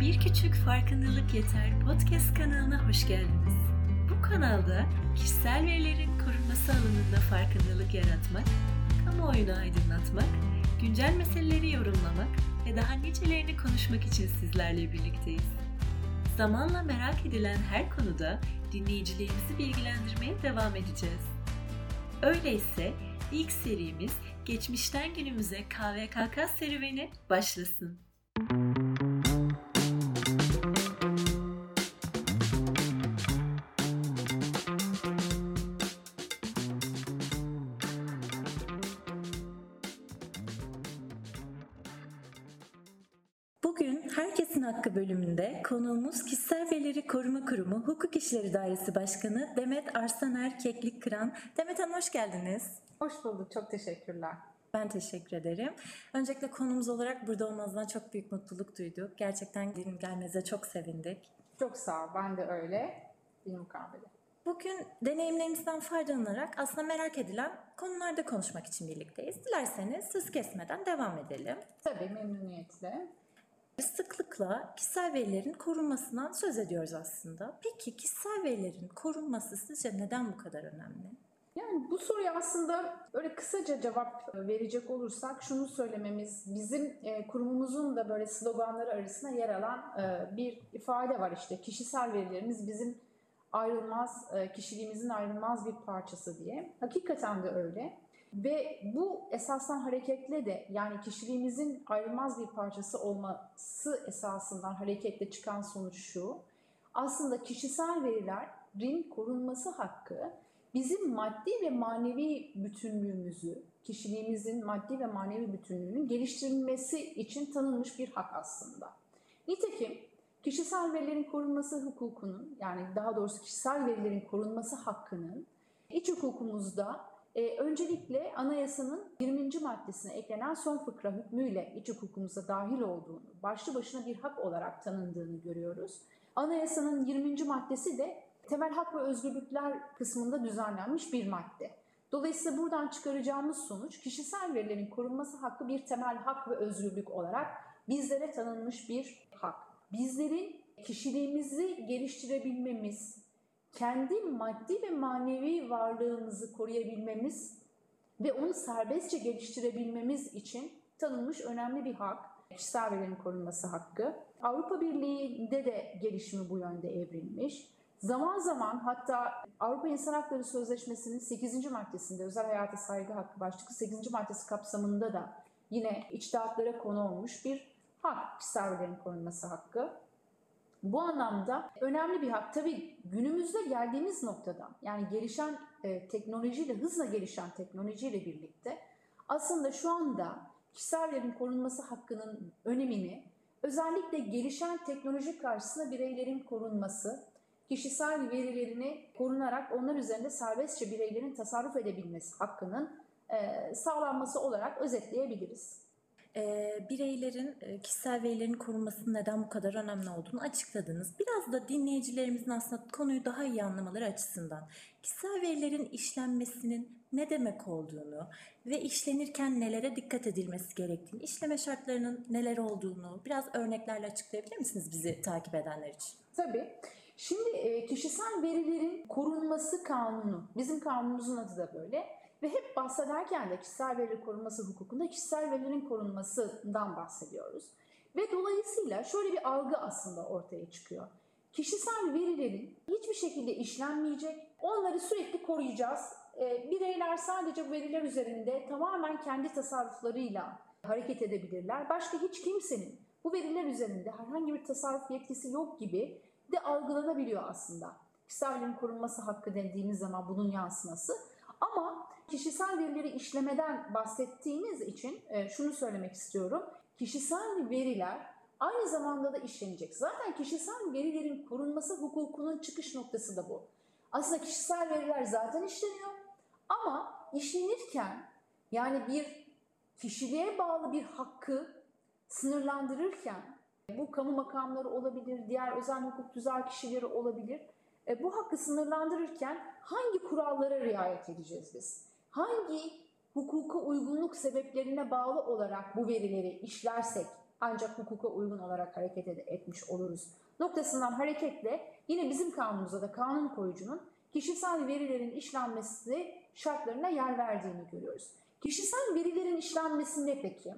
Bir Küçük Farkındalık Yeter podcast kanalına hoş geldiniz. Bu kanalda kişisel verilerin korunması alanında farkındalık yaratmak, kamuoyunu aydınlatmak, güncel meseleleri yorumlamak ve daha nicelerini konuşmak için sizlerle birlikteyiz. Zamanla merak edilen her konuda dinleyicilerimizi bilgilendirmeye devam edeceğiz. Öyleyse ilk serimiz geçmişten günümüze KVKK serüveni başlasın. İşleri Dairesi Başkanı Demet Arsaner Keklik Kıran. Demet Hanım hoş geldiniz. Hoş bulduk, çok teşekkürler. Ben teşekkür ederim. Öncelikle konumuz olarak burada olmanızdan çok büyük mutluluk duyduk. Gerçekten gelmenize çok sevindik. Çok sağ ol, ben de öyle. Bir mukabele. Bugün deneyimlerimizden faydalanarak aslında merak edilen konularda konuşmak için birlikteyiz. Dilerseniz söz kesmeden devam edelim. Tabii memnuniyetle. Sıklıkla kişisel verilerin korunmasından söz ediyoruz aslında. Peki kişisel verilerin korunması sizce neden bu kadar önemli? Yani bu soruya aslında böyle kısaca cevap verecek olursak şunu söylememiz bizim e, kurumumuzun da böyle sloganları arasında yer alan e, bir ifade var işte kişisel verilerimiz bizim ayrılmaz e, kişiliğimizin ayrılmaz bir parçası diye. Hakikaten de öyle. Ve bu esasdan hareketle de yani kişiliğimizin ayrılmaz bir parçası olması esasından hareketle çıkan sonuç şu. Aslında kişisel verilerin korunması hakkı bizim maddi ve manevi bütünlüğümüzü, kişiliğimizin maddi ve manevi bütünlüğünün geliştirilmesi için tanınmış bir hak aslında. Nitekim kişisel verilerin korunması hukukunun yani daha doğrusu kişisel verilerin korunması hakkının iç hukukumuzda e, öncelikle anayasanın 20. maddesine eklenen son fıkra hükmüyle iç hukukumuza dahil olduğunu, başlı başına bir hak olarak tanındığını görüyoruz. Anayasanın 20. maddesi de temel hak ve özgürlükler kısmında düzenlenmiş bir madde. Dolayısıyla buradan çıkaracağımız sonuç kişisel verilerin korunması hakkı bir temel hak ve özgürlük olarak bizlere tanınmış bir hak. Bizlerin kişiliğimizi geliştirebilmemiz, kendi maddi ve manevi varlığımızı koruyabilmemiz ve onu serbestçe geliştirebilmemiz için tanınmış önemli bir hak. Kişisel verilerin korunması hakkı. Avrupa Birliği'nde de gelişimi bu yönde evrilmiş. Zaman zaman hatta Avrupa İnsan Hakları Sözleşmesi'nin 8. maddesinde özel hayata saygı hakkı başlıklı 8. maddesi kapsamında da yine içtihatlara konu olmuş bir hak kişisel verilerin korunması hakkı. Bu anlamda önemli bir hak. Tabii günümüzde geldiğimiz noktada yani gelişen e, teknolojiyle, hızla gelişen teknolojiyle birlikte aslında şu anda kişisel verilerin korunması hakkının önemini özellikle gelişen teknoloji karşısında bireylerin korunması, kişisel verilerini korunarak onlar üzerinde serbestçe bireylerin tasarruf edebilmesi hakkının e, sağlanması olarak özetleyebiliriz e, bireylerin e, kişisel verilerin korunmasının neden bu kadar önemli olduğunu açıkladınız. Biraz da dinleyicilerimizin aslında konuyu daha iyi anlamaları açısından kişisel verilerin işlenmesinin ne demek olduğunu ve işlenirken nelere dikkat edilmesi gerektiğini, işleme şartlarının neler olduğunu biraz örneklerle açıklayabilir misiniz bizi takip edenler için? Tabii. Şimdi kişisel verilerin korunması kanunu, bizim kanunumuzun adı da böyle ve hep bahsederken de kişisel veri korunması hukukunda kişisel verilerin korunmasından bahsediyoruz. Ve dolayısıyla şöyle bir algı aslında ortaya çıkıyor. Kişisel verilerin hiçbir şekilde işlenmeyecek, onları sürekli koruyacağız. E, bireyler sadece bu veriler üzerinde tamamen kendi tasarruflarıyla hareket edebilirler. Başka hiç kimsenin bu veriler üzerinde herhangi bir tasarruf yetkisi yok gibi de algılanabiliyor aslında. Kişisel verilerin korunması hakkı dediğimiz zaman bunun yansıması. Ama kişisel verileri işlemeden bahsettiğimiz için e, şunu söylemek istiyorum. Kişisel veriler aynı zamanda da işlenecek. Zaten kişisel verilerin korunması hukukunun çıkış noktası da bu. Aslında kişisel veriler zaten işleniyor ama işlenirken yani bir kişiliğe bağlı bir hakkı sınırlandırırken bu kamu makamları olabilir, diğer özel hukuk tüzel kişileri olabilir e, bu hakkı sınırlandırırken hangi kurallara riayet edeceğiz biz? Hangi hukuka uygunluk sebeplerine bağlı olarak bu verileri işlersek ancak hukuka uygun olarak hareket etmiş oluruz. Noktasından hareketle yine bizim kanunumuzda da kanun koyucunun kişisel verilerin işlenmesi şartlarına yer verdiğini görüyoruz. Kişisel verilerin işlenmesinde peki?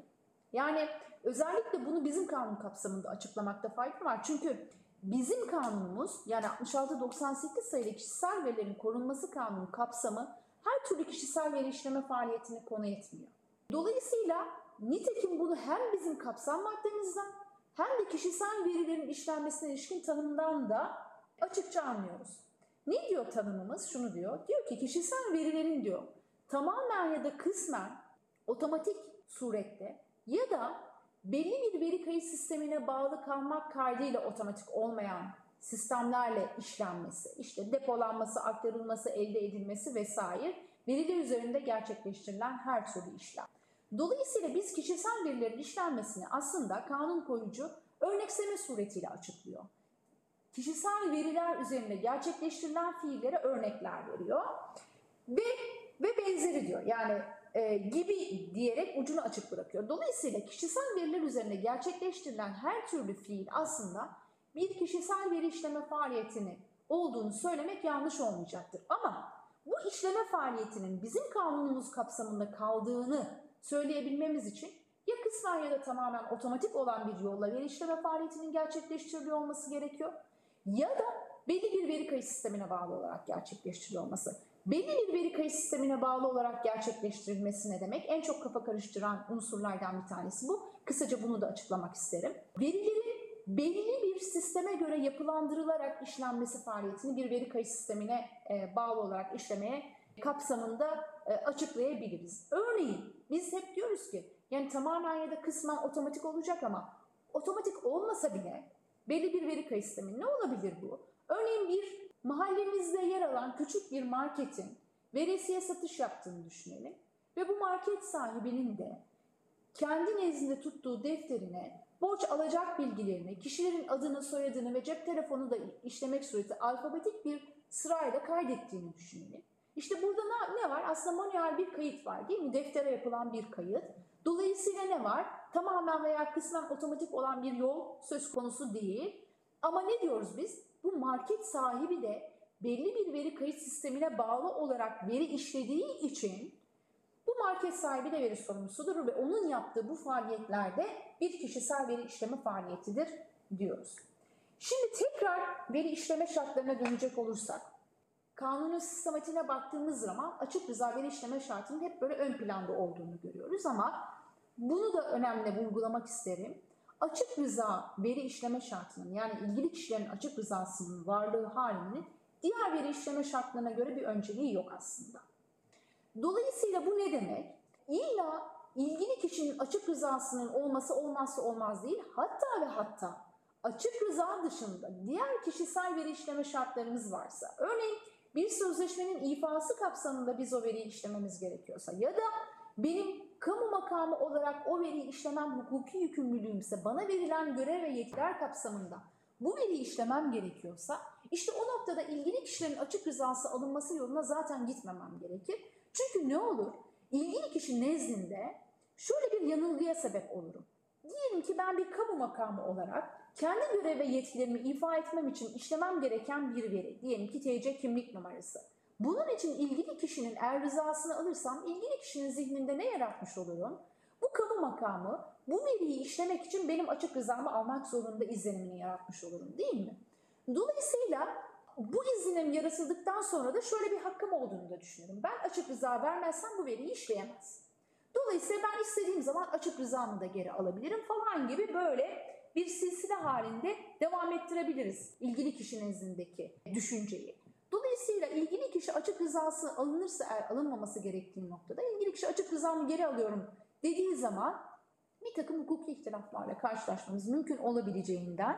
Yani özellikle bunu bizim kanun kapsamında açıklamakta fayda var. Çünkü bizim kanunumuz yani 66-98 sayılı kişisel verilerin korunması kanunu kapsamı her türlü kişisel veri işleme faaliyetini konu etmiyor. Dolayısıyla nitekim bunu hem bizim kapsam maddemizden hem de kişisel verilerin işlenmesine ilişkin tanımdan da açıkça anlıyoruz. Ne diyor tanımımız? Şunu diyor. Diyor ki kişisel verilerin diyor tamamen ya da kısmen otomatik surette ya da belli bir veri kayıt sistemine bağlı kalmak kaydıyla otomatik olmayan sistemlerle işlenmesi, işte depolanması, aktarılması, elde edilmesi vesaire veriler üzerinde gerçekleştirilen her türlü işlem. Dolayısıyla biz kişisel verilerin işlenmesini aslında kanun koyucu örnekseme suretiyle açıklıyor. Kişisel veriler üzerinde gerçekleştirilen fiillere örnekler veriyor ve ve benzeri diyor. Yani e, gibi diyerek ucunu açık bırakıyor. Dolayısıyla kişisel veriler üzerinde gerçekleştirilen her türlü fiil aslında bir kişisel veri işleme faaliyetini olduğunu söylemek yanlış olmayacaktır. Ama bu işleme faaliyetinin bizim kanunumuz kapsamında kaldığını söyleyebilmemiz için ya kısmen ya da tamamen otomatik olan bir yolla veri işleme faaliyetinin gerçekleştiriliyor olması gerekiyor ya da belli bir veri kayıt sistemine bağlı olarak gerçekleştiriliyor olması. Belli bir veri kayıt sistemine bağlı olarak gerçekleştirilmesi ne demek? En çok kafa karıştıran unsurlardan bir tanesi bu. Kısaca bunu da açıklamak isterim. Verilerin belli bir sisteme göre yapılandırılarak işlenmesi faaliyetini bir veri kayıt sistemine e, bağlı olarak işlemeye kapsamında e, açıklayabiliriz. Örneğin biz hep diyoruz ki yani tamamen ya da kısmen otomatik olacak ama otomatik olmasa bile belli bir veri kayıt sistemi ne olabilir bu? Örneğin bir mahallemizde yer alan küçük bir marketin veresiye satış yaptığını düşünelim ve bu market sahibinin de kendi nezdinde tuttuğu defterine borç alacak bilgilerini, kişilerin adını, soyadını ve cep telefonu da işlemek sureti alfabetik bir sırayla kaydettiğini düşünelim. İşte burada ne, var? Aslında manuel bir kayıt var değil mi? Deftere yapılan bir kayıt. Dolayısıyla ne var? Tamamen veya kısmen otomatik olan bir yol söz konusu değil. Ama ne diyoruz biz? Bu market sahibi de belli bir veri kayıt sistemine bağlı olarak veri işlediği için bu market sahibi de veri sorumlusudur ve onun yaptığı bu faaliyetlerde bir kişisel veri işleme faaliyetidir diyoruz. Şimdi tekrar veri işleme şartlarına dönecek olursak, kanunun sistematiğine baktığımız zaman açık rıza veri işleme şartının hep böyle ön planda olduğunu görüyoruz ama bunu da önemli vurgulamak isterim. Açık rıza veri işleme şartının yani ilgili kişilerin açık rızasının varlığı halinin diğer veri işleme şartlarına göre bir önceliği yok aslında. Dolayısıyla bu ne demek? İlla ilgili kişinin açık rızasının olması olmazsa olmaz değil. Hatta ve hatta açık rıza dışında diğer kişisel veri işleme şartlarımız varsa, örneğin bir sözleşmenin ifası kapsamında biz o veriyi işlememiz gerekiyorsa ya da benim kamu makamı olarak o veriyi işlemem hukuki yükümlülüğümse bana verilen görev ve yetkiler kapsamında bu veriyi işlemem gerekiyorsa işte o noktada ilgili kişilerin açık rızası alınması yoluna zaten gitmemem gerekir. Çünkü ne olur? İlgili kişi nezdinde şöyle bir yanılgıya sebep olurum. Diyelim ki ben bir kamu makamı olarak kendi görev ve yetkilerimi ifa etmem için işlemem gereken bir veri, diyelim ki TC kimlik numarası. Bunun için ilgili kişinin er rızasını alırsam ilgili kişinin zihninde ne yaratmış olurum? Bu kamu makamı bu veriyi işlemek için benim açık rızamı almak zorunda izlenimini yaratmış olurum değil mi? Dolayısıyla bu izlenim yaratıldıktan sonra da şöyle bir hakkım olduğunu da düşünüyorum. Ben açık rıza vermezsem bu veriyi işleyemez. Dolayısıyla ben istediğim zaman açık rızamı da geri alabilirim falan gibi böyle bir silsile halinde devam ettirebiliriz ilgili kişinin nezdindeki düşünceyi. Dolayısıyla ilgili kişi açık rızası alınırsa eğer alınmaması gerektiği noktada ilgili kişi açık rızamı geri alıyorum dediği zaman bir takım hukuki ihtilaflarla karşılaşmamız mümkün olabileceğinden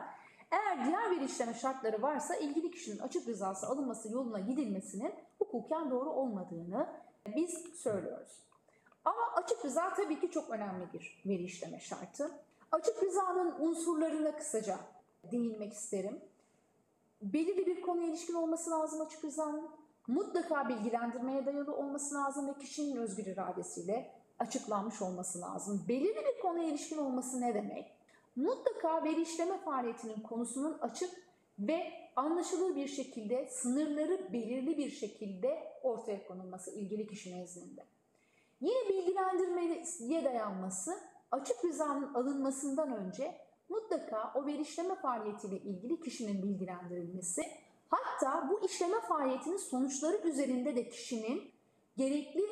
eğer diğer veri işleme şartları varsa ilgili kişinin açık rızası alınması yoluna gidilmesinin hukuken doğru olmadığını biz söylüyoruz. Ama açık rıza tabii ki çok önemli bir veri işleme şartı. Açık rızanın unsurlarına kısaca değinmek isterim. Belirli bir konuya ilişkin olması lazım açık rızanın. Mutlaka bilgilendirmeye dayalı olması lazım ve kişinin özgür iradesiyle açıklanmış olması lazım. Belirli bir konuya ilişkin olması ne demek? Mutlaka veri işleme faaliyetinin konusunun açık ve anlaşılır bir şekilde, sınırları belirli bir şekilde ortaya konulması ilgili kişi nezdinde. Yine bilgilendirmeye dayanması, açık rızanın alınmasından önce mutlaka o veri işleme faaliyetiyle ilgili kişinin bilgilendirilmesi, hatta bu işleme faaliyetinin sonuçları üzerinde de kişinin gerekli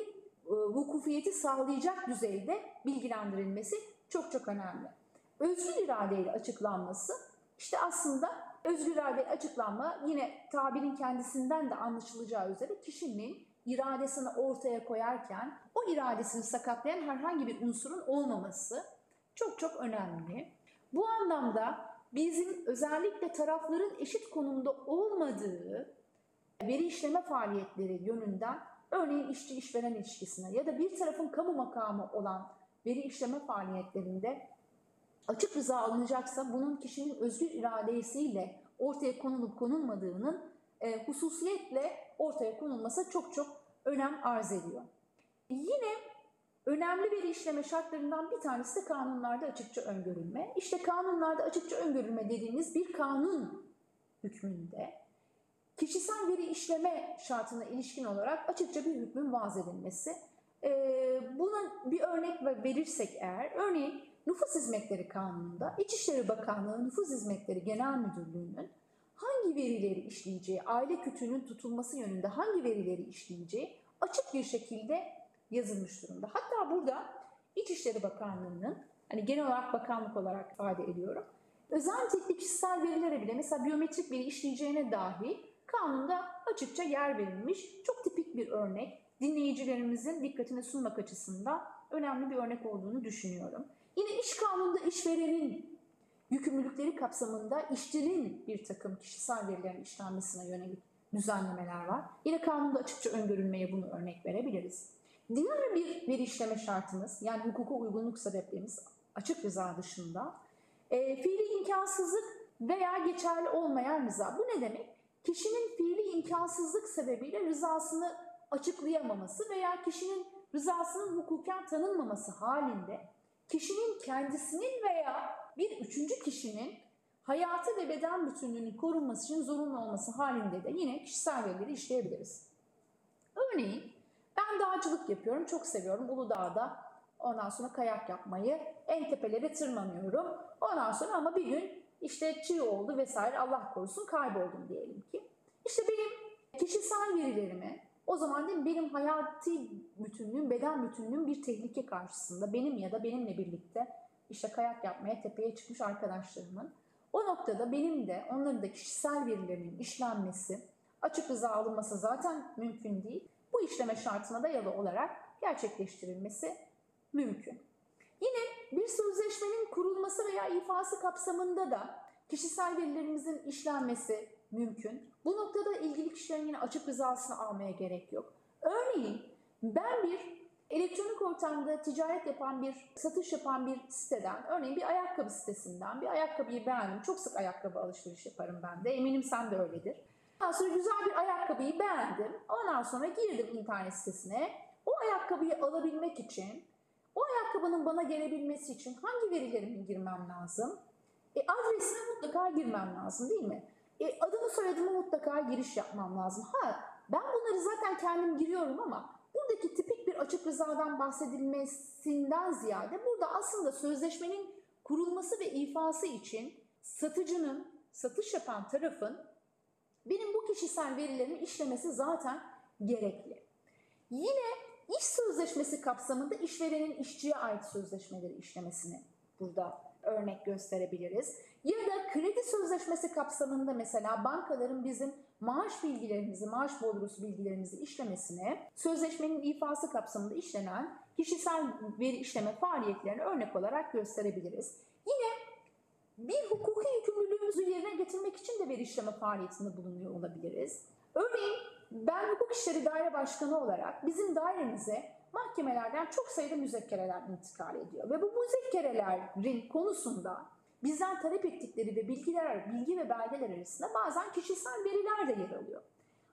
e, vukufiyeti sağlayacak düzeyde bilgilendirilmesi çok çok önemli. Özgür iradeyle açıklanması işte aslında özgür irade açıklanma yine tabirin kendisinden de anlaşılacağı üzere kişinin iradesini ortaya koyarken o iradesini sakatlayan herhangi bir unsurun olmaması çok çok önemli. Bu anlamda bizim özellikle tarafların eşit konumda olmadığı veri işleme faaliyetleri yönünden örneğin işçi işveren ilişkisine ya da bir tarafın kamu makamı olan veri işleme faaliyetlerinde açık rıza alınacaksa bunun kişinin özgür iradesiyle ortaya konulup konulmadığının e, hususiyetle ortaya konulması çok çok önem arz ediyor. Yine önemli veri işleme şartlarından bir tanesi de kanunlarda açıkça öngörülme. İşte kanunlarda açıkça öngörülme dediğimiz bir kanun hükmünde kişisel veri işleme şartına ilişkin olarak açıkça bir hükmün vaz edilmesi. Ee, buna bir örnek verirsek eğer, örneğin Nüfus Hizmetleri Kanunu'nda İçişleri Bakanlığı Nüfus Hizmetleri Genel Müdürlüğü'nün hangi verileri işleyeceği, aile kütüğünün tutulması yönünde hangi verileri işleyeceği açık bir şekilde yazılmış durumda. Hatta burada İçişleri Bakanlığı'nın, hani genel olarak bakanlık olarak ifade ediyorum, özel nitelikli kişisel verilere bile mesela biyometrik veri işleyeceğine dahi kanunda açıkça yer verilmiş. Çok tipik bir örnek. Dinleyicilerimizin dikkatine sunmak açısından önemli bir örnek olduğunu düşünüyorum. Yine iş kanununda işverenin yükümlülükleri kapsamında işçinin bir takım kişisel verilerin işlenmesine yönelik düzenlemeler var. Yine kanunda açıkça öngörülmeye bunu örnek verebiliriz. Diğer bir veri işleme şartımız yani hukuka uygunluk sebeplerimiz açık rıza dışında e, fiili imkansızlık veya geçerli olmayan rıza. Bu ne demek? Kişinin fiili imkansızlık sebebiyle rızasını açıklayamaması veya kişinin rızasının hukuken tanınmaması halinde kişinin kendisinin veya bir üçüncü kişinin hayatı ve beden bütünlüğünün korunması için zorunlu olması halinde de yine kişisel verileri işleyebiliriz. Örneğin ben dağcılık yapıyorum, çok seviyorum Uludağ'da. Ondan sonra kayak yapmayı, en tepelere tırmanıyorum. Ondan sonra ama bir gün işte çığ oldu vesaire Allah korusun kayboldum diyelim ki. İşte benim kişisel verilerimi o zaman mi, benim hayati bütünlüğüm, beden bütünlüğüm bir tehlike karşısında. Benim ya da benimle birlikte işte kayak yapmaya tepeye çıkmış arkadaşlarımın. O noktada benim de onların da kişisel verilerinin işlenmesi, açık rıza alınması zaten mümkün değil. Bu işleme şartına dayalı olarak gerçekleştirilmesi mümkün. Yine bir sözleşmenin kurulması veya ifası kapsamında da kişisel verilerimizin işlenmesi mümkün. Bu noktada ilgili kişilerin yine açık rızasını almaya gerek yok. Örneğin ben bir elektronik ortamda ticaret yapan bir, satış yapan bir siteden, örneğin bir ayakkabı sitesinden bir ayakkabıyı beğendim. Çok sık ayakkabı alışveriş yaparım ben de. Eminim sen de öyledir. Ondan sonra güzel bir ayakkabıyı beğendim. Ondan sonra girdim internet sitesine. O ayakkabıyı alabilmek için, o ayakkabının bana gelebilmesi için hangi verilerimi girmem lazım? E, adresine mutlaka girmem lazım değil mi? E, adımı soyadımı mutlaka giriş yapmam lazım. Ha ben bunları zaten kendim giriyorum ama buradaki tipik bir açık rızadan bahsedilmesinden ziyade burada aslında sözleşmenin kurulması ve ifası için satıcının, satış yapan tarafın benim bu kişisel verilerimi işlemesi zaten gerekli. Yine iş sözleşmesi kapsamında işverenin işçiye ait sözleşmeleri işlemesini burada örnek gösterebiliriz. Ya da kredi sözleşmesi kapsamında mesela bankaların bizim maaş bilgilerimizi, maaş bordrosu bilgilerimizi işlemesine sözleşmenin ifası kapsamında işlenen kişisel veri işleme faaliyetlerini örnek olarak gösterebiliriz. Yine bir hukuki yükümlülüğümüzü yerine getirmek için de veri işleme faaliyetinde bulunuyor olabiliriz. Örneğin ben hukuk işleri daire başkanı olarak bizim dairemize mahkemelerden çok sayıda müzekkereler intikal ediyor. Ve bu müzekkerelerin konusunda bizden talep ettikleri ve bilgiler, bilgi ve belgeler arasında bazen kişisel veriler de yer alıyor.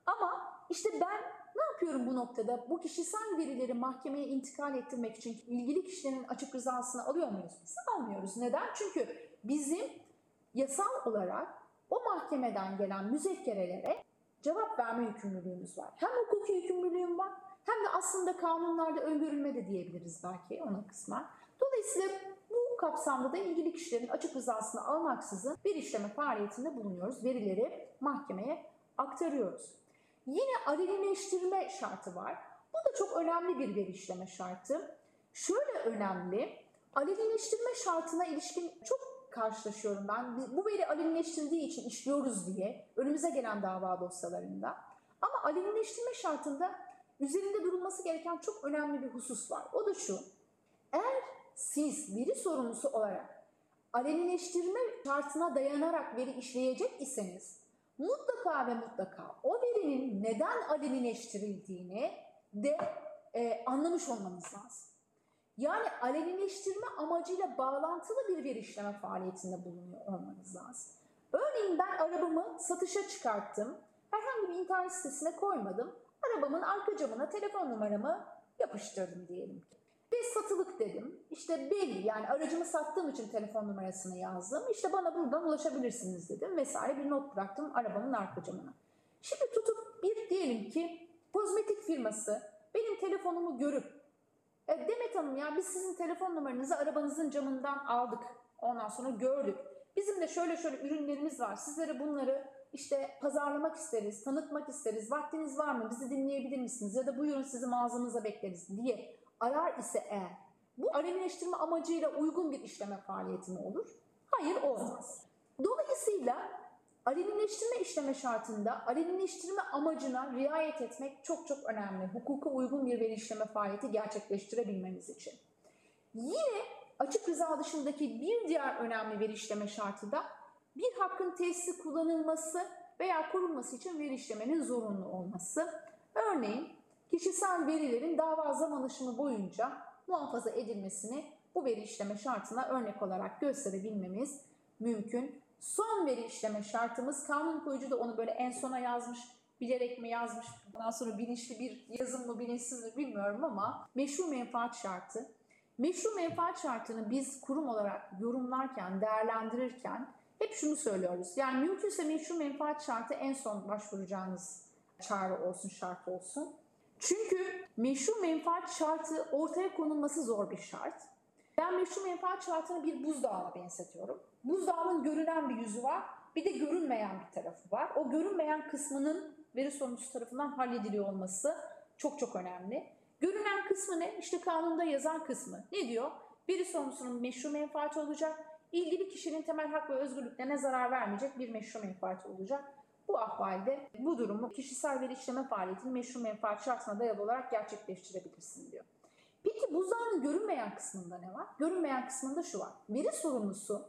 Ama işte ben ne yapıyorum bu noktada? Bu kişisel verileri mahkemeye intikal ettirmek için ilgili kişilerin açık rızasını alıyor muyuz? Biz almıyoruz. Neden? Çünkü bizim yasal olarak o mahkemeden gelen müzekkerelere cevap verme yükümlülüğümüz var. Hem hukuki yükümlülüğüm var hem de aslında kanunlarda öngörülme de diyebiliriz belki ona kısmen. Dolayısıyla bu kapsamda da ilgili kişilerin açık rızasını almaksızın bir işleme faaliyetinde bulunuyoruz. Verileri mahkemeye aktarıyoruz. Yine alenileştirme şartı var. Bu da çok önemli bir veri işleme şartı. Şöyle önemli, alenileştirme şartına ilişkin çok karşılaşıyorum ben. Bu veri alenileştirildiği için işliyoruz diye önümüze gelen dava dosyalarında. Ama alenileştirme şartında üzerinde durulması gereken çok önemli bir husus var. O da şu, eğer siz veri sorumlusu olarak alenileştirme şartına dayanarak veri işleyecek iseniz mutlaka ve mutlaka o verinin neden alenileştirildiğini de e, anlamış olmanız lazım. Yani alenileştirme amacıyla bağlantılı bir veri işleme faaliyetinde bulunuyor olmanız lazım. Örneğin ben arabamı satışa çıkarttım. Herhangi bir internet sitesine koymadım. Arabamın arka camına telefon numaramı yapıştırdım diyelim ki. Ve satılık dedim. İşte belli yani aracımı sattığım için telefon numarasını yazdım. İşte bana buradan ulaşabilirsiniz dedim vesaire bir not bıraktım arabamın arka camına. Şimdi tutup bir diyelim ki kozmetik firması benim telefonumu görüp e, Demet Hanım ya biz sizin telefon numaranızı arabanızın camından aldık. Ondan sonra gördük. Bizim de şöyle şöyle ürünlerimiz var. Sizlere bunları işte pazarlamak isteriz, tanıtmak isteriz. Vaktiniz var mı? Bizi dinleyebilir misiniz? Ya da buyurun sizi mağazamıza bekleriz diye arar ise eğer bu alenileştirme amacıyla uygun bir işleme faaliyeti mi olur? Hayır olmaz. Dolayısıyla alenileştirme işleme şartında alenileştirme amacına riayet etmek çok çok önemli. Hukuka uygun bir veri işleme faaliyeti gerçekleştirebilmemiz için. Yine açık rıza dışındaki bir diğer önemli veri işleme şartı da bir hakkın tesisi kullanılması veya korunması için veri işlemenin zorunlu olması. Örneğin kişisel verilerin dava zaman aşımı boyunca muhafaza edilmesini bu veri işleme şartına örnek olarak gösterebilmemiz mümkün. Son veri işleme şartımız kanun koyucu da onu böyle en sona yazmış bilerek mi yazmış, ondan sonra bilinçli bir yazım mı bilinçsiz mi bilmiyorum ama meşru menfaat şartı. Meşru menfaat şartını biz kurum olarak yorumlarken, değerlendirirken hep şunu söylüyoruz. Yani mümkünse meşru menfaat şartı en son başvuracağınız çağrı olsun, şart olsun. Çünkü meşru menfaat şartı ortaya konulması zor bir şart. Ben meşru menfaat şartını bir buzdağına benzetiyorum. Buzdağının görünen bir yüzü var, bir de görünmeyen bir tarafı var. O görünmeyen kısmının veri sorumlusu tarafından hallediliyor olması çok çok önemli. Görünen kısmı ne? İşte kanunda yazan kısmı. Ne diyor? Veri sorumlusunun meşru menfaati olacak. İlgili kişinin temel hak ve özgürlüklerine zarar vermeyecek bir meşru menfaati olacak. Bu ahvalde bu durumu kişisel veri işleme faaliyetinin meşru menfaat şartına dayalı olarak gerçekleştirebilirsin diyor. Peki buzdağının görünmeyen kısmında ne var? Görünmeyen kısmında şu var. Veri sorumlusu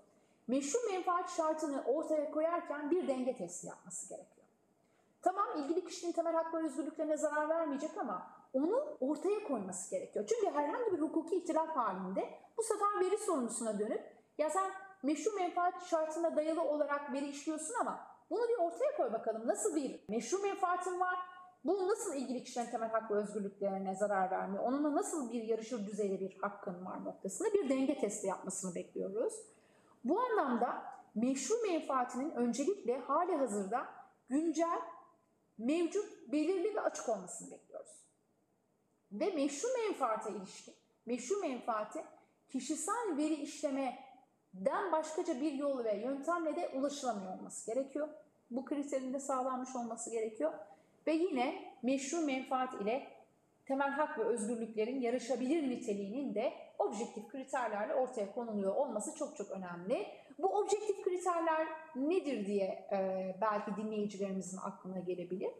meşru menfaat şartını ortaya koyarken bir denge testi yapması gerekiyor. Tamam ilgili kişinin temel hak ve özgürlüklerine zarar vermeyecek ama onu ortaya koyması gerekiyor. Çünkü herhangi bir hukuki ihtilaf halinde bu sefer veri sorumlusuna dönüp ya sen meşru menfaat şartına dayalı olarak veri işliyorsun ama bunu bir ortaya koy bakalım. Nasıl bir meşru menfaatin var? Bu nasıl ilgili kişilerin temel hak ve özgürlüklerine zarar vermiyor? Onunla nasıl bir yarışır düzeyde bir hakkın var noktasında bir denge testi yapmasını bekliyoruz. Bu anlamda meşru menfaatinin öncelikle hali hazırda güncel, mevcut, belirli ve açık olmasını bekliyoruz. Ve meşru menfaate ilişkin, meşru menfaate kişisel veri işlemeden başkaca bir yol ve yöntemle de ulaşılamıyor olması gerekiyor. Bu kriterin de sağlanmış olması gerekiyor. Ve yine meşru menfaat ile temel hak ve özgürlüklerin yarışabilir niteliğinin de objektif kriterlerle ortaya konuluyor olması çok çok önemli. Bu objektif kriterler nedir diye e, belki dinleyicilerimizin aklına gelebilir.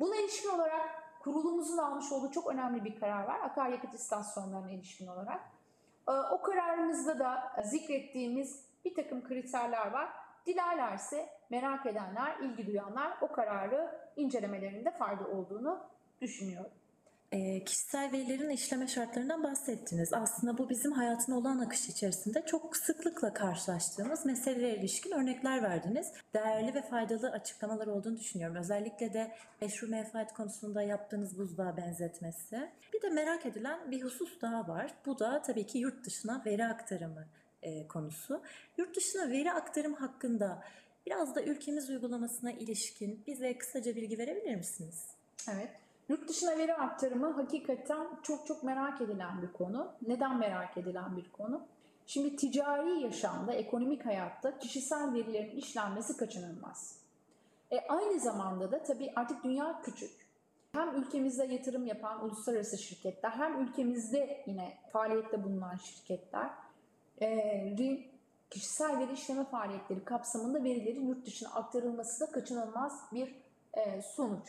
Buna ilişkin olarak kurulumuzun almış olduğu çok önemli bir karar var. Akaryakıt istasyonlarına ilişkin olarak. E, o kararımızda da zikrettiğimiz bir takım kriterler var. Dilerlerse merak edenler, ilgi duyanlar o kararı incelemelerinde fayda olduğunu düşünüyorum. E, kişisel verilerin işleme şartlarından bahsettiniz. Aslında bu bizim hayatın olan akışı içerisinde çok sıklıkla karşılaştığımız meselelere ilişkin örnekler verdiniz. Değerli ve faydalı açıklamalar olduğunu düşünüyorum. Özellikle de meşru menfaat konusunda yaptığınız buzdağı benzetmesi. Bir de merak edilen bir husus daha var. Bu da tabii ki yurt dışına veri aktarımı e, konusu. Yurt dışına veri aktarım hakkında biraz da ülkemiz uygulamasına ilişkin bize kısaca bilgi verebilir misiniz? Evet. Yurt dışına veri aktarımı hakikaten çok çok merak edilen bir konu. Neden merak edilen bir konu? Şimdi ticari yaşamda, ekonomik hayatta kişisel verilerin işlenmesi kaçınılmaz. E, aynı zamanda da tabii artık dünya küçük. Hem ülkemizde yatırım yapan uluslararası şirketler hem ülkemizde yine faaliyette bulunan şirketler e, kişisel veri işleme faaliyetleri kapsamında verilerin yurt dışına aktarılması da kaçınılmaz bir e, sonuç.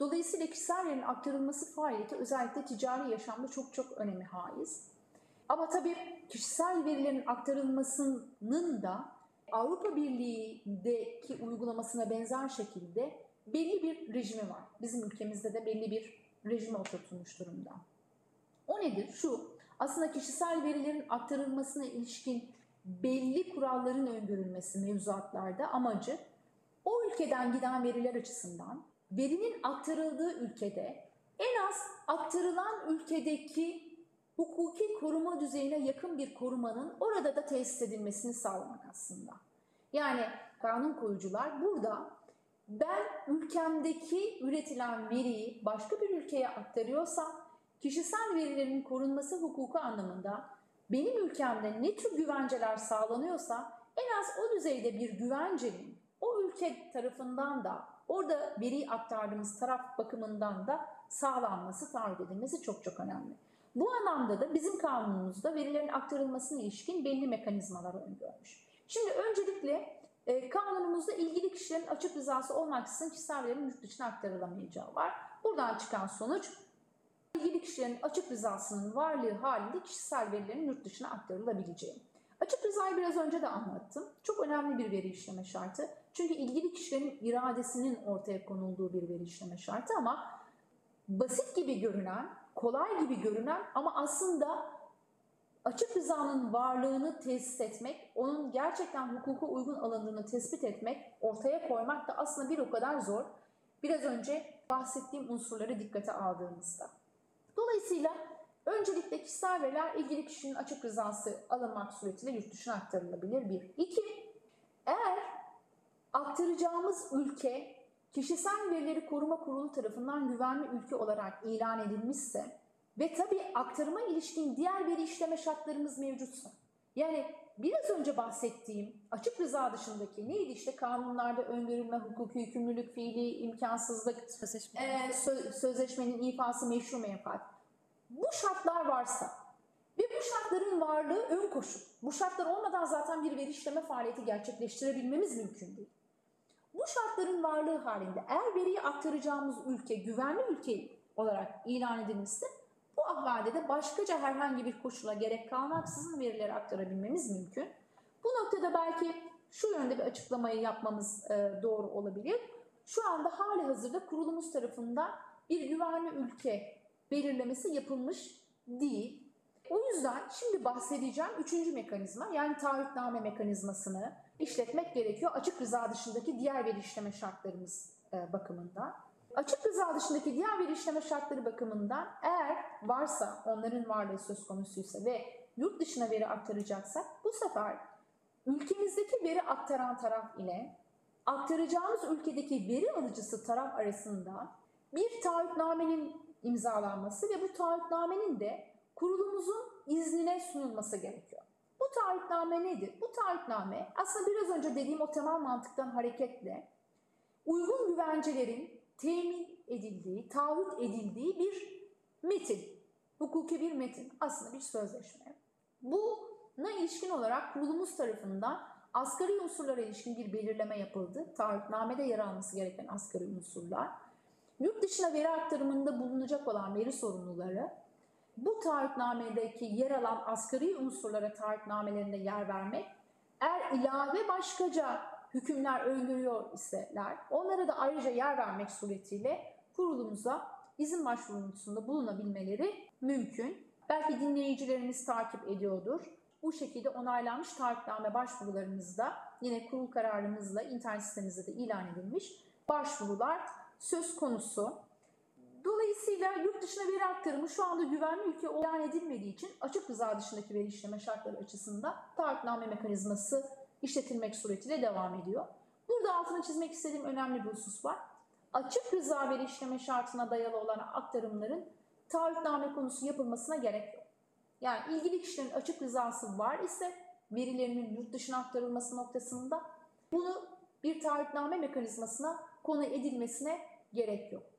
Dolayısıyla kişisel verinin aktarılması faaliyeti özellikle ticari yaşamda çok çok önemi haiz. Ama tabii kişisel verilerin aktarılmasının da Avrupa Birliği'ndeki uygulamasına benzer şekilde belli bir rejimi var. Bizim ülkemizde de belli bir rejime oturtulmuş durumda. O nedir? Şu, aslında kişisel verilerin aktarılmasına ilişkin belli kuralların öngörülmesi mevzuatlarda amacı o ülkeden giden veriler açısından verinin aktarıldığı ülkede en az aktarılan ülkedeki hukuki koruma düzeyine yakın bir korumanın orada da tesis edilmesini sağlamak aslında. Yani kanun koyucular burada ben ülkemdeki üretilen veriyi başka bir ülkeye aktarıyorsam kişisel verilerin korunması hukuku anlamında benim ülkemde ne tür güvenceler sağlanıyorsa en az o düzeyde bir güvencenin o ülke tarafından da orada veri aktardığımız taraf bakımından da sağlanması, taahhüt edilmesi çok çok önemli. Bu anlamda da bizim kanunumuzda verilerin aktarılmasına ilişkin belli mekanizmalar öngörmüş. Şimdi öncelikle e, kanunumuzda ilgili kişilerin açık rızası olmaksızın kişisel verilerin yurt dışına aktarılamayacağı var. Buradan çıkan sonuç ilgili kişilerin açık rızasının varlığı halinde kişisel verilerin yurt dışına aktarılabileceği. Açık rızayı biraz önce de anlattım. Çok önemli bir veri işleme şartı. Çünkü ilgili kişilerin iradesinin ortaya konulduğu bir veri işleme şartı ama basit gibi görünen, kolay gibi görünen ama aslında açık rızanın varlığını tesis etmek, onun gerçekten hukuka uygun alındığını tespit etmek, ortaya koymak da aslında bir o kadar zor. Biraz önce bahsettiğim unsurları dikkate aldığımızda. Dolayısıyla öncelikle kişisel veriler ilgili kişinin açık rızası alınmak suretiyle yurt dışına aktarılabilir bir. İki, eğer aktaracağımız ülke kişisel verileri koruma kurulu tarafından güvenli ülke olarak ilan edilmişse ve tabii aktarıma ilişkin diğer veri işleme şartlarımız mevcutsa. Yani biraz önce bahsettiğim açık rıza dışındaki neydi işte kanunlarda öngörülme, hukuki yükümlülük, fiili imkansızlık, Sözleşme. e, sö- sözleşmenin ifası meşru menfaat. Bu şartlar varsa ve bu şartların varlığı ön koşul. Bu şartlar olmadan zaten bir veri işleme faaliyeti gerçekleştirebilmemiz mümkün değil. Bu şartların varlığı halinde eğer veriyi aktaracağımız ülke güvenli ülke olarak ilan edilmişse bu ahvalde de başkaca herhangi bir koşula gerek kalmaksızın verileri aktarabilmemiz mümkün. Bu noktada belki şu yönde bir açıklamayı yapmamız e, doğru olabilir. Şu anda hali hazırda kurulumuz tarafından bir güvenli ülke belirlemesi yapılmış değil. O yüzden şimdi bahsedeceğim üçüncü mekanizma yani taahhütname mekanizmasını işletmek gerekiyor açık rıza dışındaki diğer veri işleme şartlarımız e, bakımından. Açık rıza dışındaki diğer veri işleme şartları bakımından eğer varsa onların varlığı söz konusuysa ve yurt dışına veri aktaracaksak bu sefer ülkemizdeki veri aktaran taraf ile aktaracağımız ülkedeki veri alıcısı taraf arasında bir taahhütnamenin imzalanması ve bu taahhütnamenin de kurulumuzun iznine sunulması gerekiyor. Taahhütname nedir? Bu taahhütname aslında biraz önce dediğim o temel mantıktan hareketle uygun güvencelerin temin edildiği, taahhüt edildiği bir metin. Hukuki bir metin. Aslında bir sözleşme. Buna ilişkin olarak kurulumuz tarafından asgari unsurlara ilişkin bir belirleme yapıldı. Taahhütnamede yer alması gereken asgari unsurlar. Yurt dışına veri aktarımında bulunacak olan veri sorumluları bu taahhütnamedeki yer alan asgari unsurlara taahhütnamelerinde yer vermek, eğer ilave başkaca hükümler öngörüyor iseler, onlara da ayrıca yer vermek suretiyle kurulumuza izin başvurusunda bulunabilmeleri mümkün. Belki dinleyicilerimiz takip ediyordur. Bu şekilde onaylanmış taahhütname başvurularımızda yine kurul kararımızla internet sitemizde de ilan edilmiş başvurular söz konusu. Dolayısıyla yurt dışına veri aktarımı şu anda güvenli ülke ilan edilmediği için açık rıza dışındaki veri işleme şartları açısından taahhütname mekanizması işletilmek suretiyle devam ediyor. Burada altını çizmek istediğim önemli bir husus var. Açık rıza veri işleme şartına dayalı olan aktarımların taahhütname konusu yapılmasına gerek yok. Yani ilgili kişilerin açık rızası var ise verilerinin yurt dışına aktarılması noktasında bunu bir taahhütname mekanizmasına konu edilmesine gerek yok.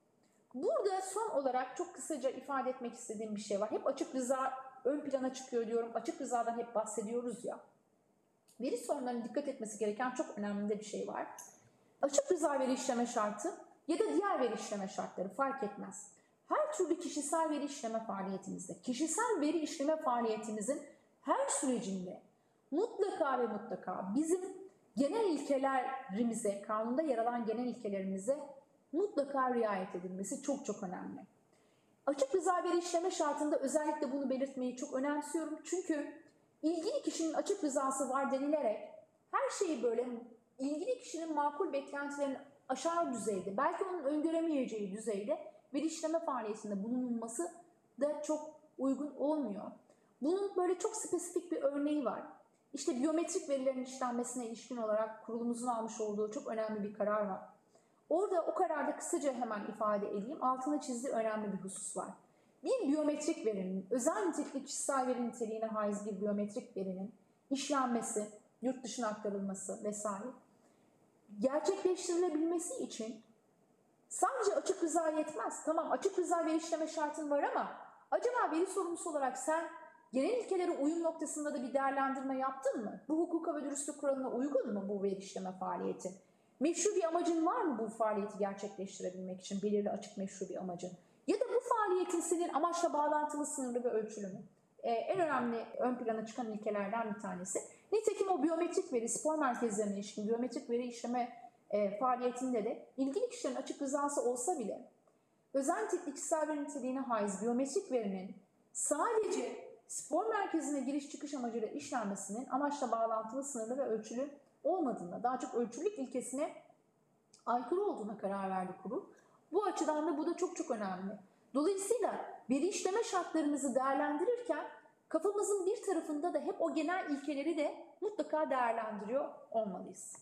Burada son olarak çok kısaca ifade etmek istediğim bir şey var. Hep açık rıza ön plana çıkıyor diyorum. Açık rızadan hep bahsediyoruz ya. Veri sorunlarına dikkat etmesi gereken çok önemli bir şey var. Açık rıza veri işleme şartı ya da diğer veri işleme şartları fark etmez. Her türlü kişisel veri işleme faaliyetimizde, kişisel veri işleme faaliyetimizin her sürecinde mutlaka ve mutlaka bizim genel ilkelerimize, kanunda yer alan genel ilkelerimize mutlaka riayet edilmesi çok çok önemli. Açık rıza veri işleme şartında özellikle bunu belirtmeyi çok önemsiyorum. Çünkü ilgili kişinin açık rızası var denilerek her şeyi böyle ilgili kişinin makul beklentilerini aşağı düzeyde, belki onun öngöremeyeceği düzeyde veri işleme faaliyetinde bulunulması da çok uygun olmuyor. Bunun böyle çok spesifik bir örneği var. İşte biyometrik verilerin işlenmesine ilişkin olarak kurulumuzun almış olduğu çok önemli bir karar var. Orada o kararda kısaca hemen ifade edeyim. Altına çizdiği önemli bir husus var. Bir biyometrik verinin, özel nitelikli kişisel veri niteliğine haiz bir biyometrik verinin işlenmesi, yurt dışına aktarılması vesaire gerçekleştirilebilmesi için sadece açık rıza yetmez. Tamam açık rıza veri işleme şartın var ama acaba veri sorumlusu olarak sen genel ilkelere uyum noktasında da bir değerlendirme yaptın mı? Bu hukuka ve dürüstlük kuralına uygun mu bu veri işleme faaliyeti? Meşru bir amacın var mı bu faaliyeti gerçekleştirebilmek için? Belirli açık meşru bir amacın. Ya da bu faaliyetin senin amaçla bağlantılı, sınırlı ve ölçülü mü? Ee, en önemli ön plana çıkan ilkelerden bir tanesi. Nitekim o biyometrik veri, spor merkezlerine ilişkin biyometrik veri işleme e, faaliyetinde de ilgili kişilerin açık rızası olsa bile özel kişisel veri niteliğine haiz biyometrik verinin sadece spor merkezine giriş çıkış amacıyla işlenmesinin amaçla bağlantılı, sınırlı ve ölçülü olmadığına, daha çok ölçülük ilkesine aykırı olduğuna karar verdi kurul. Bu açıdan da bu da çok çok önemli. Dolayısıyla veri işleme şartlarımızı değerlendirirken kafamızın bir tarafında da hep o genel ilkeleri de mutlaka değerlendiriyor olmalıyız.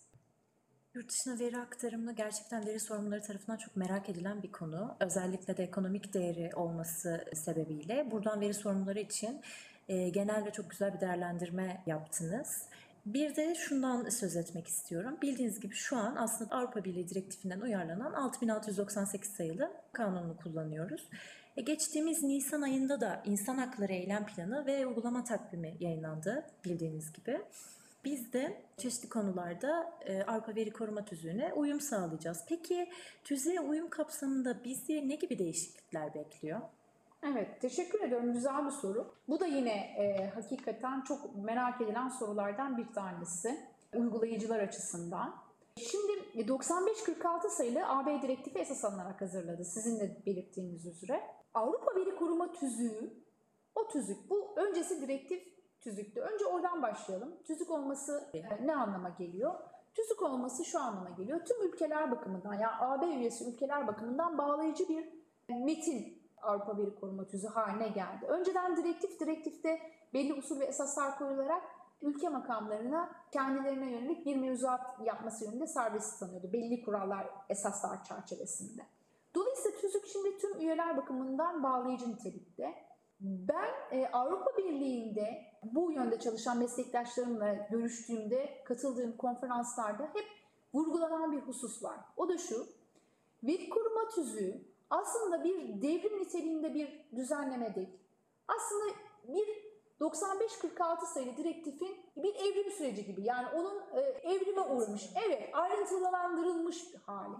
Yurt dışına veri aktarımı gerçekten veri sorumluları tarafından çok merak edilen bir konu. Özellikle de ekonomik değeri olması sebebiyle buradan veri sorumluları için genel ve çok güzel bir değerlendirme yaptınız. Bir de şundan söz etmek istiyorum. Bildiğiniz gibi şu an aslında Avrupa Birliği direktifinden uyarlanan 6698 sayılı kanunu kullanıyoruz. E geçtiğimiz Nisan ayında da insan hakları eylem planı ve uygulama takvimi yayınlandı bildiğiniz gibi. Biz de çeşitli konularda e, Avrupa Veri Koruma Tüzüğü'ne uyum sağlayacağız. Peki tüzüğe uyum kapsamında bizi ne gibi değişiklikler bekliyor? Evet, teşekkür ediyorum. Güzel bir soru. Bu da yine e, hakikaten çok merak edilen sorulardan bir tanesi uygulayıcılar açısından. Şimdi 9546 sayılı AB direktifi esas alınarak hazırladı sizin de belirttiğiniz üzere. Avrupa Veri Koruma Tüzüğü, o tüzük, bu öncesi direktif tüzüktü. Önce oradan başlayalım. Tüzük olması e, ne anlama geliyor? Tüzük olması şu anlama geliyor. Tüm ülkeler bakımından, yani AB üyesi ülkeler bakımından bağlayıcı bir metin Avrupa Veri Koruma Tüzüğü haline geldi. Önceden direktif, direktifte belli usul ve esaslar koyularak ülke makamlarına kendilerine yönelik bir mevzuat yapması yönünde serbest tanıyordu. Belli kurallar, esaslar çerçevesinde. Dolayısıyla tüzük şimdi tüm üyeler bakımından bağlayıcı nitelikte. Ben e, Avrupa Birliği'nde bu yönde çalışan meslektaşlarımla görüştüğümde, katıldığım konferanslarda hep vurgulanan bir husus var. O da şu, veri koruma tüzüğü aslında bir devrim niteliğinde bir düzenleme değil. Aslında bir 95-46 sayılı direktifin bir evrim süreci gibi. Yani onun e, evrime uğramış. Evet, ayrıntılandırılmış bir hali.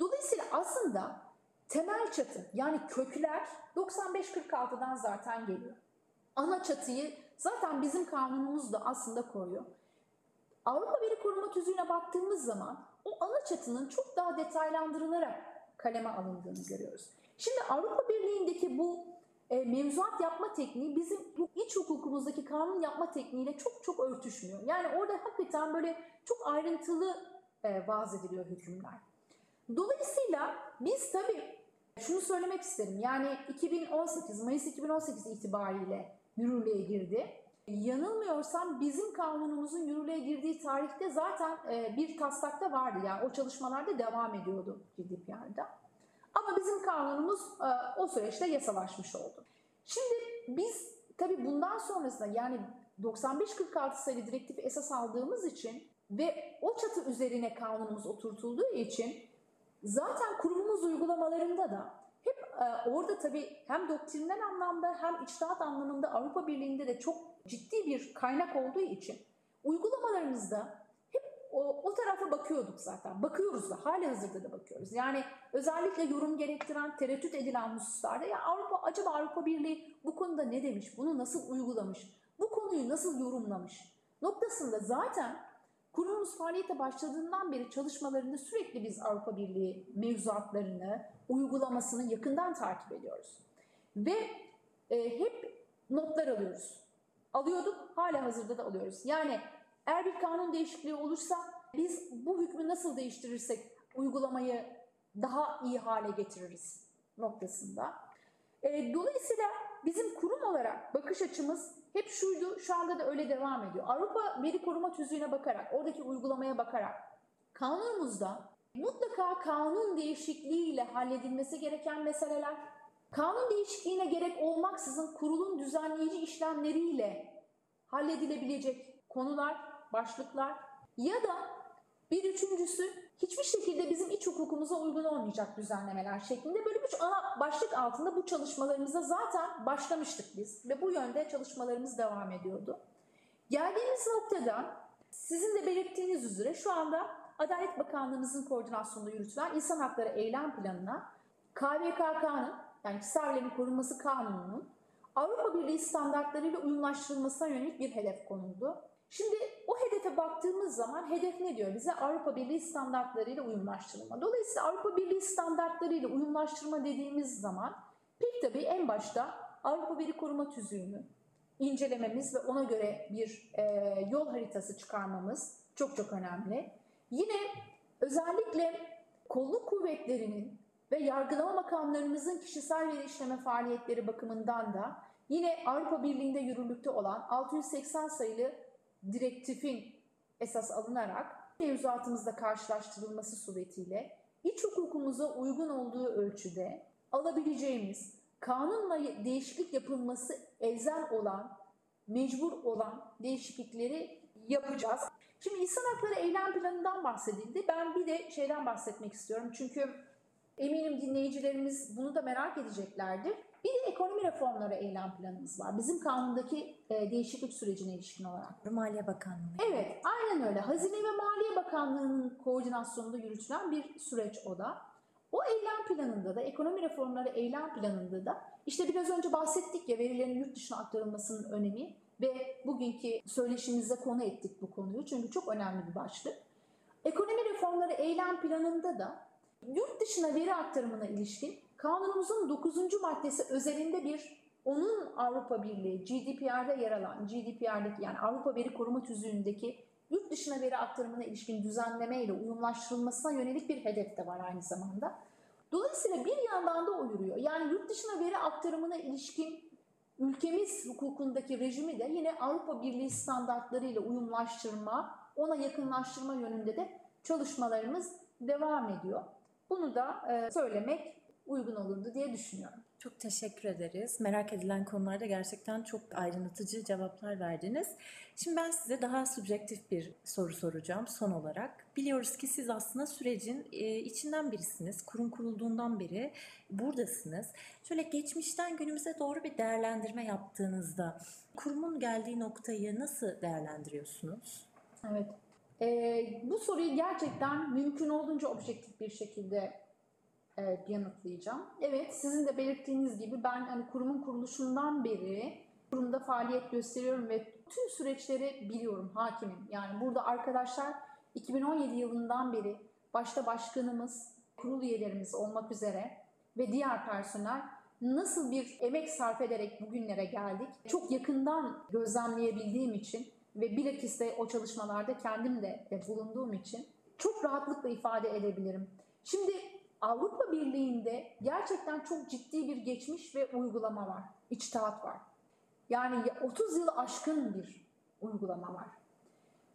Dolayısıyla aslında temel çatı yani kökler 95-46'dan zaten geliyor. Ana çatıyı zaten bizim kanunumuz da aslında koruyor. Avrupa Veri Koruma Tüzüğü'ne baktığımız zaman o ana çatının çok daha detaylandırılarak kaleme alındığını görüyoruz. Şimdi Avrupa Birliği'ndeki bu e, mevzuat yapma tekniği bizim bu iç hukukumuzdaki kanun yapma tekniğiyle çok çok örtüşmüyor. Yani orada hakikaten böyle çok ayrıntılı e, vaz ediliyor hükümler. Dolayısıyla biz tabii şunu söylemek isterim. Yani 2018, Mayıs 2018 itibariyle yürürlüğe girdi. Yanılmıyorsam bizim kanunumuzun yürürlüğe girdiği tarihte zaten e, bir taslakta vardı. Yani o çalışmalarda devam ediyordu GDPR'da. Ama bizim kanunumuz e, o süreçte yasalaşmış oldu. Şimdi biz tabii bundan sonrasında yani 95-46 sayılı direktifi esas aldığımız için ve o çatı üzerine kanunumuz oturtulduğu için zaten kurumumuz uygulamalarında da orada tabii hem doktrinsel anlamda hem içtihat anlamında Avrupa Birliği'nde de çok ciddi bir kaynak olduğu için uygulamalarımızda hep o, o tarafa bakıyorduk zaten. Bakıyoruz da hala hazırda da bakıyoruz. Yani özellikle yorum gerektiren, tereddüt edilen hususlarda ya Avrupa acaba Avrupa Birliği bu konuda ne demiş? Bunu nasıl uygulamış? Bu konuyu nasıl yorumlamış? Noktasında zaten kurumumuz faaliyete başladığından beri çalışmalarında sürekli biz Avrupa Birliği mevzuatlarını, uygulamasını yakından takip ediyoruz. Ve e, hep notlar alıyoruz. Alıyorduk, hala hazırda da alıyoruz. Yani eğer bir kanun değişikliği olursa biz bu hükmü nasıl değiştirirsek uygulamayı daha iyi hale getiririz noktasında. E, dolayısıyla bizim kurum olarak bakış açımız hep şuydu, şu anda da öyle devam ediyor. Avrupa Veri Koruma Tüzüğü'ne bakarak, oradaki uygulamaya bakarak kanunumuzda mutlaka kanun değişikliğiyle halledilmesi gereken meseleler, kanun değişikliğine gerek olmaksızın kurulun düzenleyici işlemleriyle halledilebilecek konular, başlıklar ya da bir üçüncüsü hiçbir şekilde bizim iç hukukumuza uygun olmayacak düzenlemeler şeklinde böyle bir ana başlık altında bu çalışmalarımıza zaten başlamıştık biz ve bu yönde çalışmalarımız devam ediyordu. Geldiğimiz noktada sizin de belirttiğiniz üzere şu anda Adalet Bakanlığımızın koordinasyonunda yürütülen İnsan Hakları Eylem Planı'na KVKK'nın yani kişisel korunması kanununun Avrupa Birliği standartlarıyla uyumlaştırılmasına yönelik bir hedef konuldu. Şimdi o hedefe baktığımız zaman hedef ne diyor bize? Avrupa Birliği standartlarıyla uyumlaştırılma. Dolayısıyla Avrupa Birliği standartlarıyla uyumlaştırma dediğimiz zaman pek tabii en başta Avrupa Veri Koruma Tüzüğü'nü incelememiz ve ona göre bir e, yol haritası çıkarmamız çok çok önemli. Yine özellikle kolluk kuvvetlerinin ve yargılama makamlarımızın kişisel veri işleme faaliyetleri bakımından da yine Avrupa Birliği'nde yürürlükte olan 680 sayılı direktifin esas alınarak mevzuatımızda karşılaştırılması suretiyle iç hukukumuza uygun olduğu ölçüde alabileceğimiz kanunla değişiklik yapılması elzem olan, mecbur olan değişiklikleri yapacağız. Şimdi insan hakları eylem planından bahsedildi. Ben bir de şeyden bahsetmek istiyorum. Çünkü eminim dinleyicilerimiz bunu da merak edeceklerdir. Bir de ekonomi reformları eylem planımız var. Bizim kanundaki e, değişiklik sürecine ilişkin olarak. Maliye Bakanlığı. Evet, aynen öyle. Hazine ve Maliye Bakanlığı'nın koordinasyonunda yürütülen bir süreç o da. O eylem planında da, ekonomi reformları eylem planında da işte biraz önce bahsettik ya verilerin yurt dışına aktarılmasının önemi ve bugünkü söyleşimizde konu ettik bu konuyu çünkü çok önemli bir başlık. Ekonomi reformları eylem planında da yurt dışına veri aktarımına ilişkin kanunumuzun 9. maddesi özelinde bir onun Avrupa Birliği GDPR'da yer alan GDPR'deki yani Avrupa Veri Koruma Tüzüğü'ndeki yurt dışına veri aktarımına ilişkin düzenleme ile uyumlaştırılmasına yönelik bir hedef de var aynı zamanda. Dolayısıyla bir yandan da o. Yani yurt dışına veri aktarımına ilişkin ülkemiz hukukundaki rejimi de yine Avrupa Birliği standartlarıyla uyumlaştırma, ona yakınlaştırma yönünde de çalışmalarımız devam ediyor. Bunu da e, söylemek uygun olurdu diye düşünüyorum. Çok teşekkür ederiz. Merak edilen konularda gerçekten çok aydınlatıcı cevaplar verdiniz. Şimdi ben size daha subjektif bir soru soracağım son olarak. Biliyoruz ki siz aslında sürecin e, içinden birisiniz. Kurum kurulduğundan beri buradasınız. Şöyle geçmişten günümüze doğru bir değerlendirme yaptığınızda kurumun geldiği noktayı nasıl değerlendiriyorsunuz? Evet. Ee, bu soruyu gerçekten mümkün olduğunca objektif bir şekilde evet, yanıtlayacağım. Evet, sizin de belirttiğiniz gibi ben hani kurumun kuruluşundan beri kurumda faaliyet gösteriyorum ve tüm süreçleri biliyorum, hakimim. Yani burada arkadaşlar 2017 yılından beri başta başkanımız, kurul üyelerimiz olmak üzere ve diğer personel nasıl bir emek sarf ederek bugünlere geldik çok yakından gözlemleyebildiğim için ve bilakis de o çalışmalarda kendim de bulunduğum için çok rahatlıkla ifade edebilirim. Şimdi Avrupa Birliği'nde gerçekten çok ciddi bir geçmiş ve uygulama var. İçtihat var. Yani 30 yıl aşkın bir uygulama var.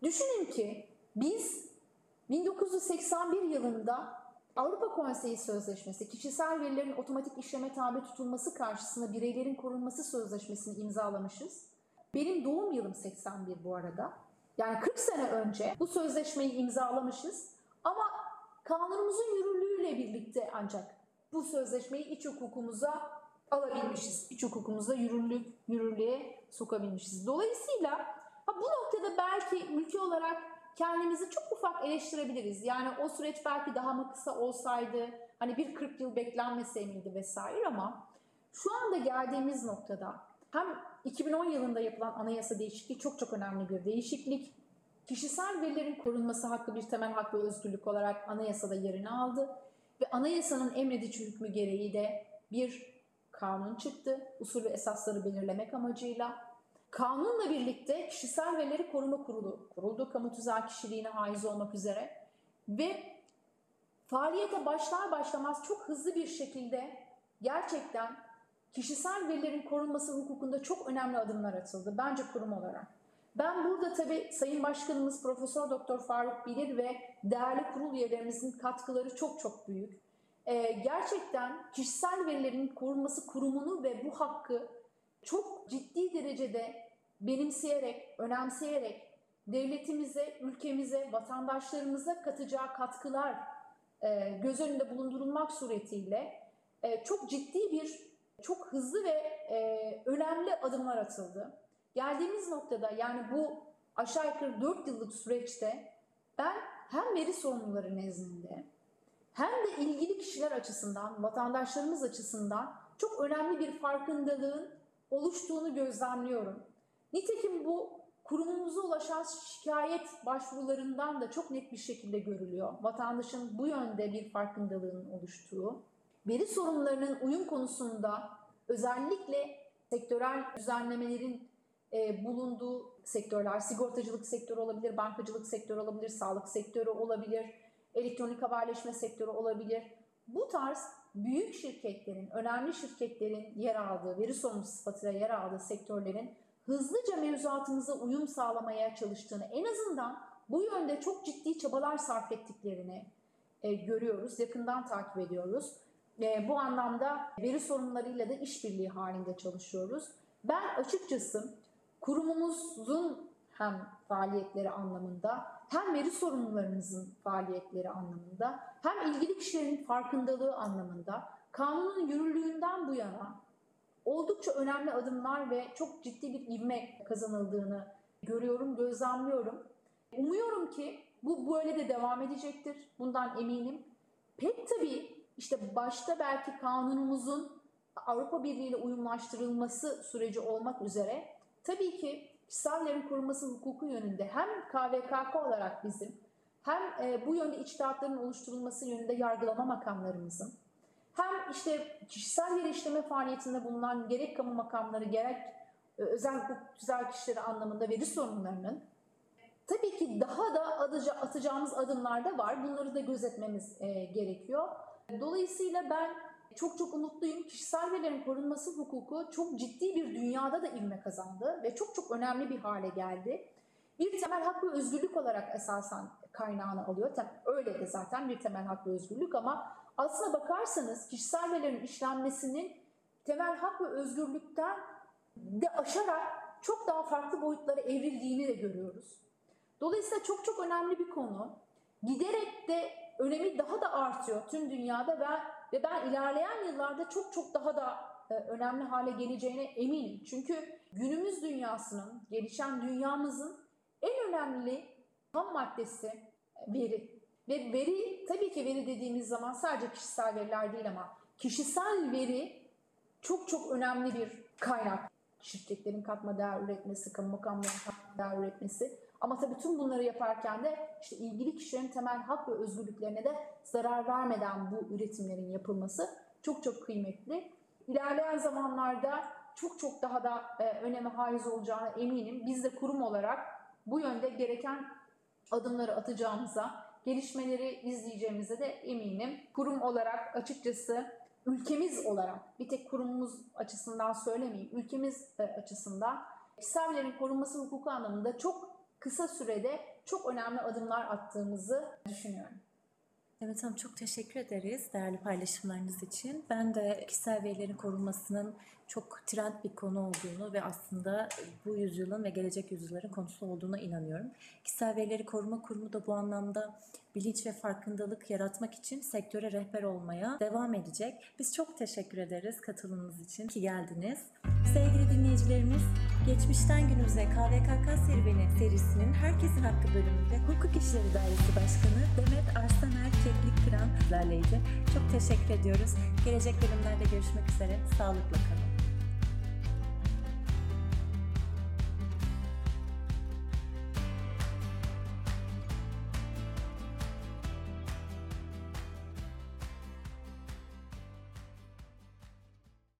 Düşünün ki biz 1981 yılında Avrupa Konseyi Sözleşmesi, kişisel verilerin otomatik işleme tabi tutulması karşısında bireylerin korunması sözleşmesini imzalamışız. Benim doğum yılım 81 bu arada. Yani 40 sene önce bu sözleşmeyi imzalamışız ama kanunumuzun yürürlüğüyle birlikte ancak bu sözleşmeyi iç hukukumuza alabilmişiz. İç hukukumuza yürürlük, yürürlüğe sokabilmişiz. Dolayısıyla bu noktada belki ülke olarak kendimizi çok ufak eleştirebiliriz. Yani o süreç belki daha mı kısa olsaydı, hani bir 40 yıl beklenmese miydi vesaire ama şu anda geldiğimiz noktada hem 2010 yılında yapılan anayasa değişikliği çok çok önemli bir değişiklik. Kişisel verilerin korunması hakkı bir temel hak ve özgürlük olarak anayasada yerini aldı ve anayasanın emredici hükmü gereği de bir kanun çıktı. Usul ve esasları belirlemek amacıyla. Kanunla birlikte kişisel verileri koruma kurulu kuruldu. Kamu tüzel kişiliğine haiz olmak üzere. Ve faaliyete başlar başlamaz çok hızlı bir şekilde gerçekten kişisel verilerin korunması hukukunda çok önemli adımlar atıldı. Bence kurum olarak. Ben burada tabii Sayın Başkanımız Profesör Doktor Faruk Bilir ve değerli kurul üyelerimizin katkıları çok çok büyük. Ee, gerçekten kişisel verilerin korunması kurumunu ve bu hakkı çok ciddi derecede benimseyerek, önemseyerek devletimize, ülkemize, vatandaşlarımıza katacağı katkılar e, göz önünde bulundurulmak suretiyle e, çok ciddi bir, çok hızlı ve e, önemli adımlar atıldı. Geldiğimiz noktada yani bu aşağı yukarı 4 yıllık süreçte ben hem veri sorumluları nezdinde hem de ilgili kişiler açısından, vatandaşlarımız açısından çok önemli bir farkındalığın oluştuğunu gözlemliyorum. Nitekim bu kurumumuza ulaşan şikayet başvurularından da çok net bir şekilde görülüyor. Vatandaşın bu yönde bir farkındalığın oluştuğu. Veri sorunlarının uyum konusunda özellikle sektörel düzenlemelerin e, bulunduğu sektörler, sigortacılık sektörü olabilir, bankacılık sektörü olabilir, sağlık sektörü olabilir, elektronik haberleşme sektörü olabilir. Bu tarz büyük şirketlerin, önemli şirketlerin yer aldığı, veri sorumlusu sıfatıyla yer aldığı sektörlerin hızlıca mevzuatımıza uyum sağlamaya çalıştığını, en azından bu yönde çok ciddi çabalar sarf ettiklerini e, görüyoruz, yakından takip ediyoruz. E, bu anlamda veri sorunlarıyla da işbirliği halinde çalışıyoruz. Ben açıkçası kurumumuzun hem faaliyetleri anlamında hem veri sorumlularımızın faaliyetleri anlamında hem ilgili kişilerin farkındalığı anlamında kanunun yürürlüğünden bu yana oldukça önemli adımlar ve çok ciddi bir ivme kazanıldığını görüyorum, gözlemliyorum. Umuyorum ki bu böyle de devam edecektir. Bundan eminim. Pek tabii işte başta belki kanunumuzun Avrupa Birliği ile uyumlaştırılması süreci olmak üzere tabii ki kişisel korunması hukuku yönünde hem KVKK olarak bizim hem e, bu yönde içtihatların oluşturulması yönünde yargılama makamlarımızın hem işte kişisel veri işleme faaliyetinde bulunan gerek kamu makamları gerek e, özel hukuk güzel kişileri anlamında veri sorunlarının tabii ki daha da adıca, atacağımız adımlar da var. Bunları da gözetmemiz e, gerekiyor. Dolayısıyla ben çok çok umutluyum. Kişisel verilerin korunması hukuku çok ciddi bir dünyada da ilme kazandı ve çok çok önemli bir hale geldi. Bir temel hak ve özgürlük olarak esasen kaynağını alıyor. Öyle de zaten bir temel hak ve özgürlük ama aslına bakarsanız kişisel verilerin işlenmesinin temel hak ve özgürlükten de aşarak çok daha farklı boyutlara evrildiğini de görüyoruz. Dolayısıyla çok çok önemli bir konu. Giderek de önemi daha da artıyor tüm dünyada ve ve ben ilerleyen yıllarda çok çok daha da e, önemli hale geleceğine eminim. Çünkü günümüz dünyasının, gelişen dünyamızın en önemli ham maddesi veri. Ve veri, tabii ki veri dediğimiz zaman sadece kişisel veriler değil ama kişisel veri çok çok önemli bir kaynak. Şirketlerin katma değer üretmesi, kamu katma değer üretmesi. Ama tabii tüm bunları yaparken de işte ilgili kişilerin temel hak ve özgürlüklerine de zarar vermeden bu üretimlerin yapılması çok çok kıymetli. İlerleyen zamanlarda çok çok daha da e, öneme haiz olacağına eminim. Biz de kurum olarak bu yönde gereken adımları atacağımıza, gelişmeleri izleyeceğimize de eminim. Kurum olarak açıkçası ülkemiz olarak bir tek kurumumuz açısından söylemeyeyim, ülkemiz e, açısından kişisel korunması hukuku anlamında çok kısa sürede çok önemli adımlar attığımızı düşünüyorum. Evet hanım çok teşekkür ederiz değerli paylaşımlarınız için. Ben de kişisel verilerin korunmasının çok trend bir konu olduğunu ve aslında bu yüzyılın ve gelecek yüzyılların konusu olduğuna inanıyorum. Kişisel verileri koruma kurumu da bu anlamda bilinç ve farkındalık yaratmak için sektöre rehber olmaya devam edecek. Biz çok teşekkür ederiz katılımınız için ki geldiniz. Sevgili dinleyicilerimiz, geçmişten günümüze KVKK serüveni serisinin Herkesin Hakkı bölümünde Hukuk İşleri Dairesi Başkanı Demet Arsener Keklik Kıran sizlerleydi. Çok teşekkür ediyoruz. Gelecek bölümlerde görüşmek üzere. Sağlıkla kalın.